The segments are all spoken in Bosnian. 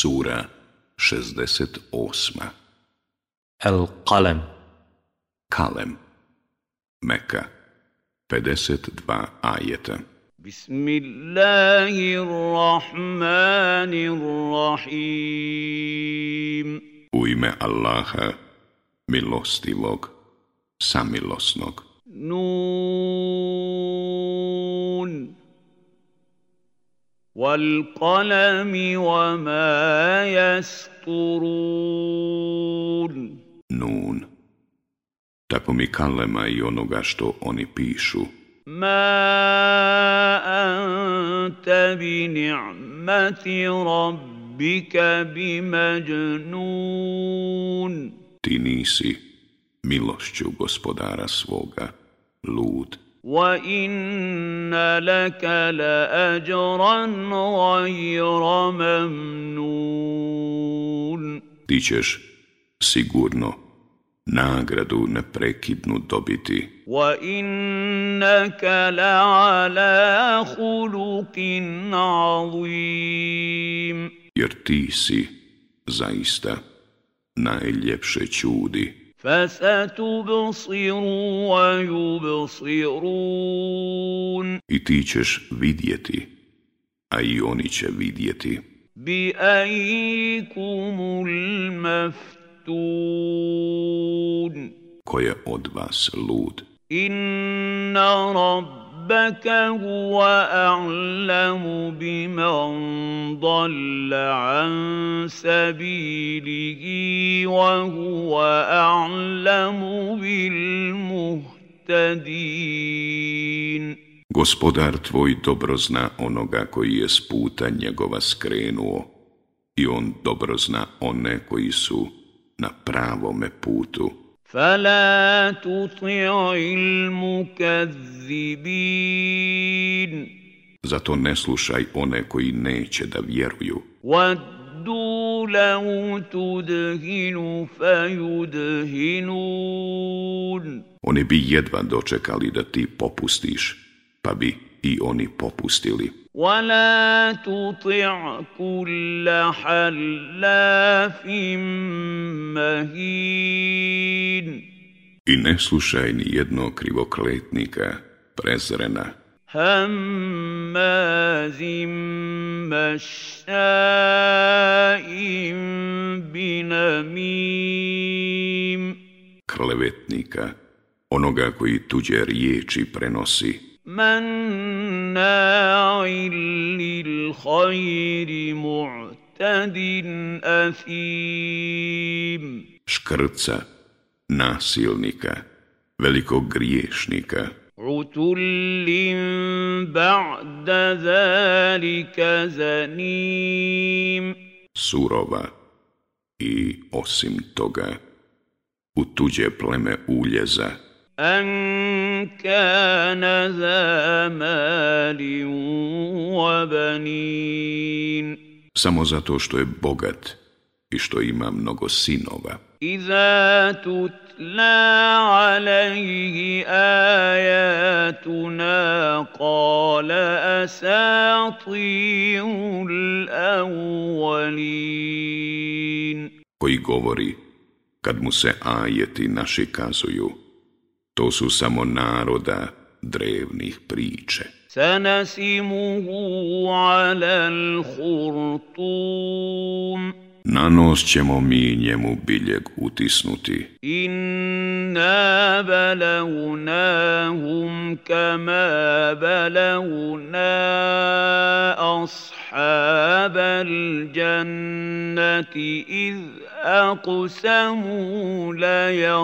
Sura 68. al qalam Kalem Meka 52 ajeta Bismillahirrahmanirrahim U ime Allaha, milostivog, samilosnog. Nur والقلم وما يسطرون Nun, Tako mi kalema i onoga što oni pišu. Ma anta bi ni'mati rabbika bi majnun. Ti nisi milošću gospodara svoga, lud. وَإِنَّ لَكَ لَأَجْرًا غير ممنون Ti ćeš sigurno nagradu neprekidnu dobiti. وَإِنَّكَ لَعَلَى خُلُقٍ عَظِيمٍ Jer ti si zaista najljepše čudi. Fese tu bils a jubils i i vidjeti, a i oni će vidjeti. Bi kume w tun ko je od vas lud. In no رَبَّكَ هُوَ أَعْلَمُ بمن ضَلَّ عن سَبِيلِهِ وَهُوَ أَعْلَمُ بِالْمُهْتَدِينَ Gospodar tvoj dobro zna onoga koji je s puta njegova skrenuo i on dobro zna one koji su na pravome putu. فَلَا تُطِعِ الْمُكَذِّبِينَ Zato ne slušaj one koji neće da vjeruju. لَوْ Oni bi jedva dočekali da ti popustiš, pa bi i oni popustili. ولا تطع كل حلاف مهين I ne slušaj ni jednog krivokletnika, prezrena. Hammazim mašaim binamim. Klevetnika, onoga koji tuđe riječi prenosi. مناع للخير معتد Škrca, nasilnika, velikog griješnika. Utullin ba'da zalika zanim. Surova i osim toga u tuđe pleme uljeza. أن كان ذا مال وبنين Samo zato što je bogat i što ima mnogo sinova. إذا تتلى عليه آياتنا قال أساطير الأولين koji govori kad mu se ajeti naši kazuju to su samo naroda drevnih priče. Sanasimuhu alal hurtum na nos ćemo mi njemu biljeg utisnuti. Inna balaunahum kama balauna ashabal jannati iz la ليصرمنها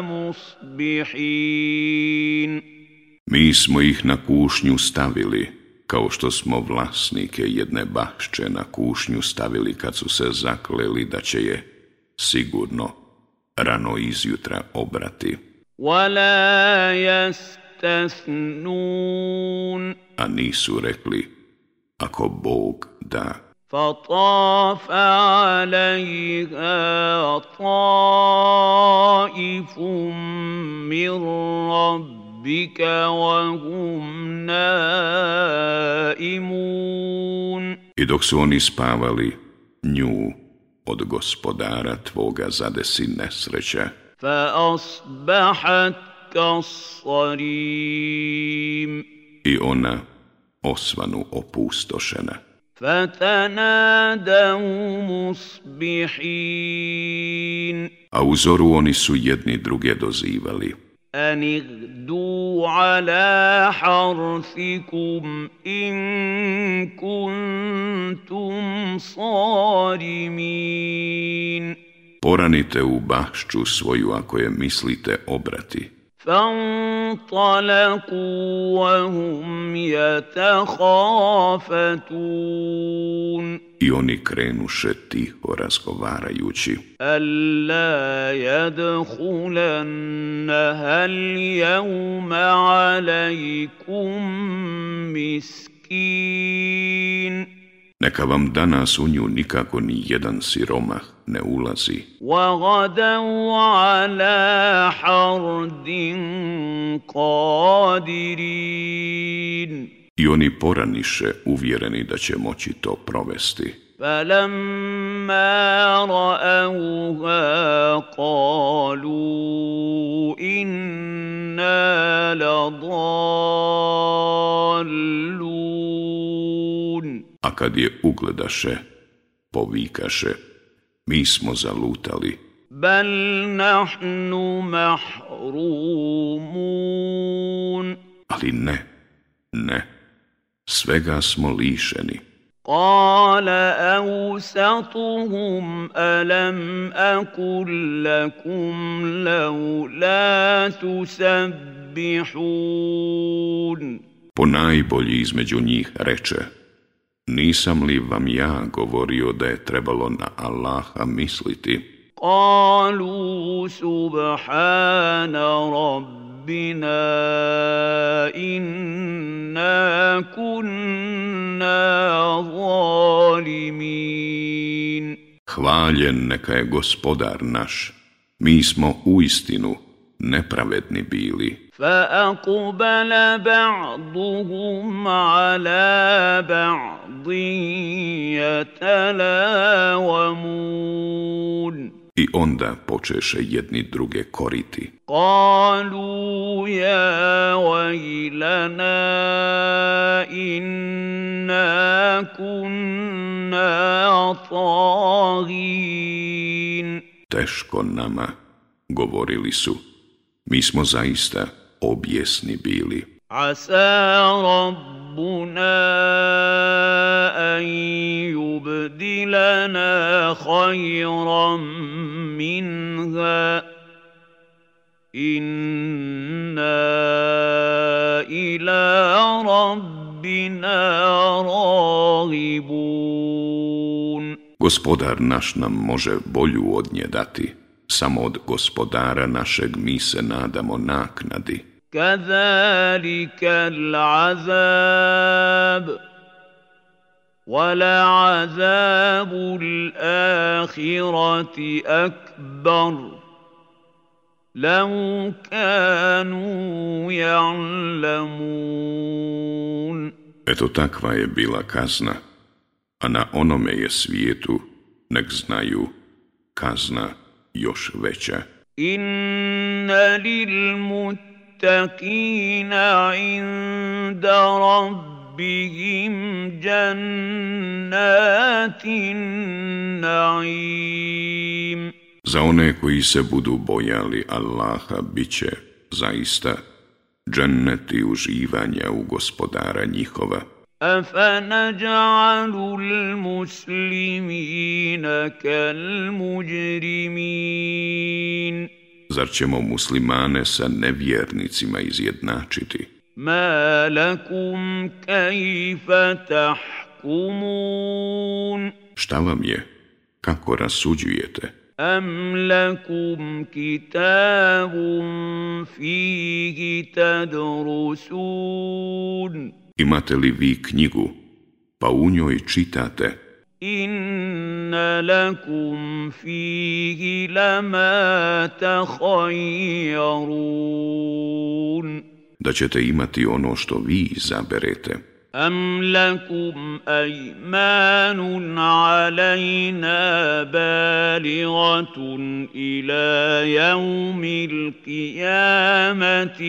musbihin. Mi smo ih na kušnju stavili, kao što smo vlasnike jedne bašće na kušnju stavili kad su se zakleli da će je sigurno rano izjutra obrati. A nisu rekli, ako Bog da. Fatafa رَبِّكَ وَهُمْ I dok su oni spavali, nju od gospodara tvoga zadesi nesreća. فَأَصْبَحَتْ كَالصَّرِيمِ I ona osvanu opustošena. فَتَنَادَوْ مُصْبِحِينَ A uzoru oni su jedni druge dozivali. أن اغدوا على حرثكم إن كنتم صارمين Poranite u bahšću svoju ako je mislite obrati. فانطلقوا وهم يتخافتون I oni krenuše tiho razgovarajući. Alla yadkhulanna al yawma alaykum miskin. neka vam danas u nju nikako ni jedan siromah ne ulazi. I oni poraniše uvjereni da će moći to provesti. فَلَمَّا رَأَوْهَا a kad je ugledaše, povikaše, mi smo zalutali. Bel nahnu mahrumun. Ali ne, ne, svega smo lišeni. eusatuhum alam akul lakum lau Po najbolji između njih reče, nisam li vam ja govorio da je trebalo na Allaha misliti? Kalu subhana rabbina inna kunna zalimin. Hvaljen neka je gospodar naš, mi smo u istinu nepravedni bili. ala بعضهم على wa mun. I onda počeše jedni druge koriti. Kalu ja vajlana inna kunna tagin. Teško nama, govorili su, mi smo zaista objesni bili. Asa rabbuna an yubdilana khayran minha inna ila rabbina ragibun. Gospodar naš nam može bolju od nje dati samo od gospodara našeg mi se nadamo naknadi. Kazalika l'azab, wa azabu l'ahirati akbar, lau kanu ja'lamun. Eto takva je bila kazna, a na onome je svijetu, nek znaju, kazna još veća. Inna lil muttaqina inda rabbihim jannatin naim. Za one koji se budu bojali Allaha biće zaista dženneti uživanja u gospodara njihova. أفنجعل المسلمين كالمجرمين Zar ćemo muslimane sa nevjernicima izjednačiti? Ma lakum kajfa tahkumun Šta vam je? Kako rasuđujete? Am lakum kitabun fihi tadrusun Imate li vi knjigu, pa u njoj čitate? Inna lakum Da ćete imati ono što vi izaberete. أَمْ لَكُمْ أَيْمَانٌ عَلَيْنَا بَالِغَةٌ إِلَى يَوْمِ الْقِيَامَةِ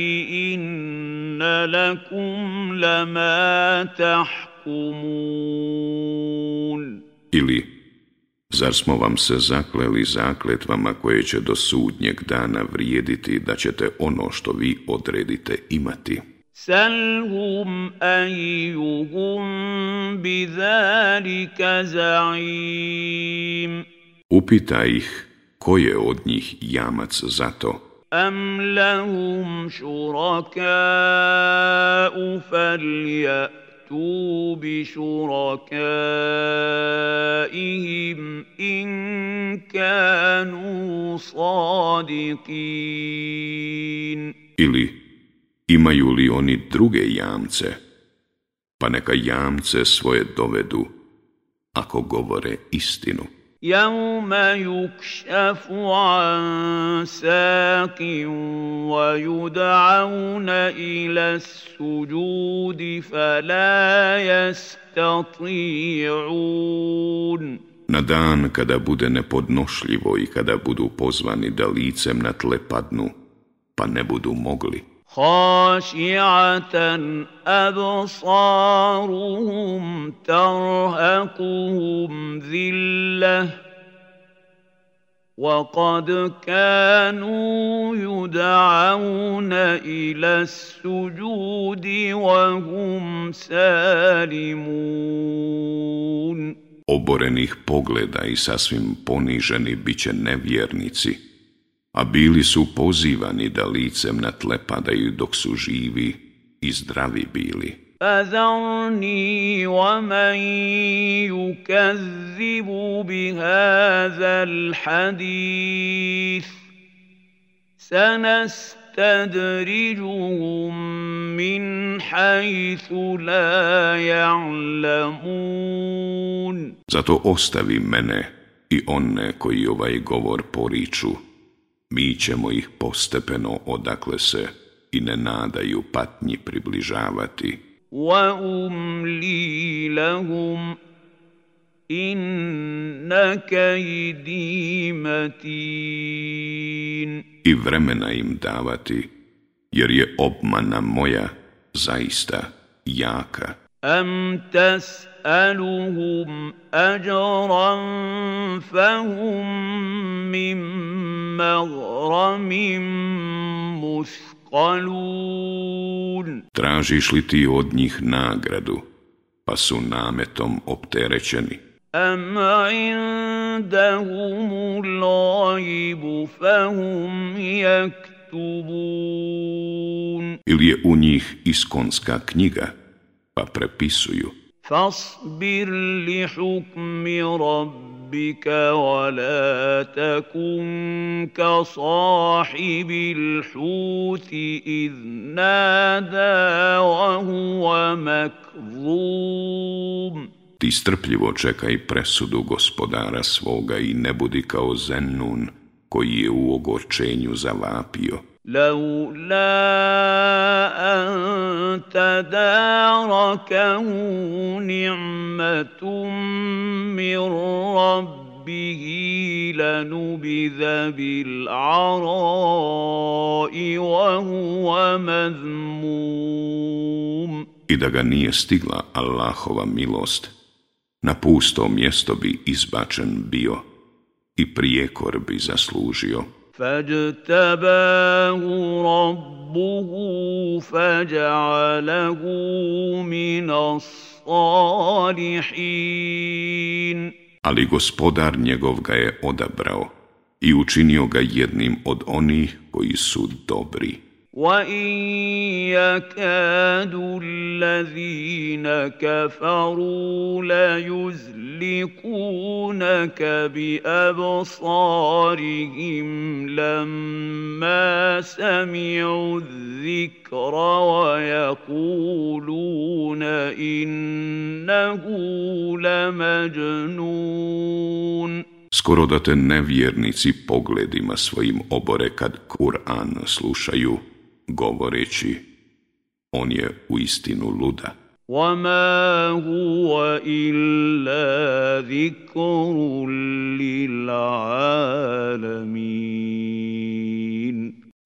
إِنَّ لَكُمْ لَمَا تَحْكُمُونَ Ili, zar smo vam se zakleli zakletvama koje će do sudnjeg dana vrijediti da ćete ono što vi odredite imati? سلهم أيهم بذلك زعيم Upitaj ih ko je od njih jamac za to. أم لهم شركاء فليأتوا بشركائهم إن كانوا صادقين. Ili imaju li oni druge jamce, pa neka jamce svoje dovedu, ako govore istinu. an sakin, wa ila Na dan kada bude nepodnošljivo i kada budu pozvani da licem na tle padnu, pa ne budu mogli hoo ja te bo s um tao alku alkohol u da ili u diju oborenih pogleda i sasvim poniženi bit će nevjernici a bili su pozivani da licem na tle padaju dok su živi i zdravi bili. فذرني ومن يكذب بهذا الحديث سنستدرجهم من حيث لا Zato ostavi mene i one koji ovaj govor poriču mi ćemo ih postepeno odakle se i ne nadaju patnji približavati. Wa lahum I vremena im davati, jer je obmana moja zaista jaka. أَمْ تَسْأَلُهُمْ أَجْرًا فَهُمْ مِنْ مَغْرَمٍ مُثْقَلُونَ Tražiš li ti od njih nagradu, pa su nametom opterećeni? أَمْ عِندَهُمُ الْغَيْبُ فَهُمْ يَكْتُبُونَ Ili je u njih iskonska knjiga, pa prepisuju. Fasbir li hukmi rabbika wa la takun ka sahibil l'huti idh nada wa huwa makzum. Ti strpljivo čekaj presudu gospodara svoga i ne budi kao Zennun koji je u ogorčenju zavapio. لولا أن تداركه نعمة من ربه لنبذ بالعراء وهو مذموم I da ga nije stigla Allahova milost, na pusto mjesto bi izbačen bio i prijekor bi zaslužio. فاجتباه ربه فجعله من الصالحين Ali gospodar njegov ga je odabrao i učinio ga jednim od onih koji su dobri. وان يكاد الذين كفروا ليزلقونك بابصارهم لما سمعوا الذكر ويقولون انه لمجنون Skoro da te nevjernici pogledima svojim obore kad Kur'an slušaju, govoreći On je u istinu luda. وَمَا هُوَ إِلَّا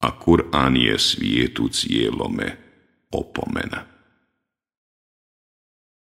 A Kur'an je svijetu cijelome opomena.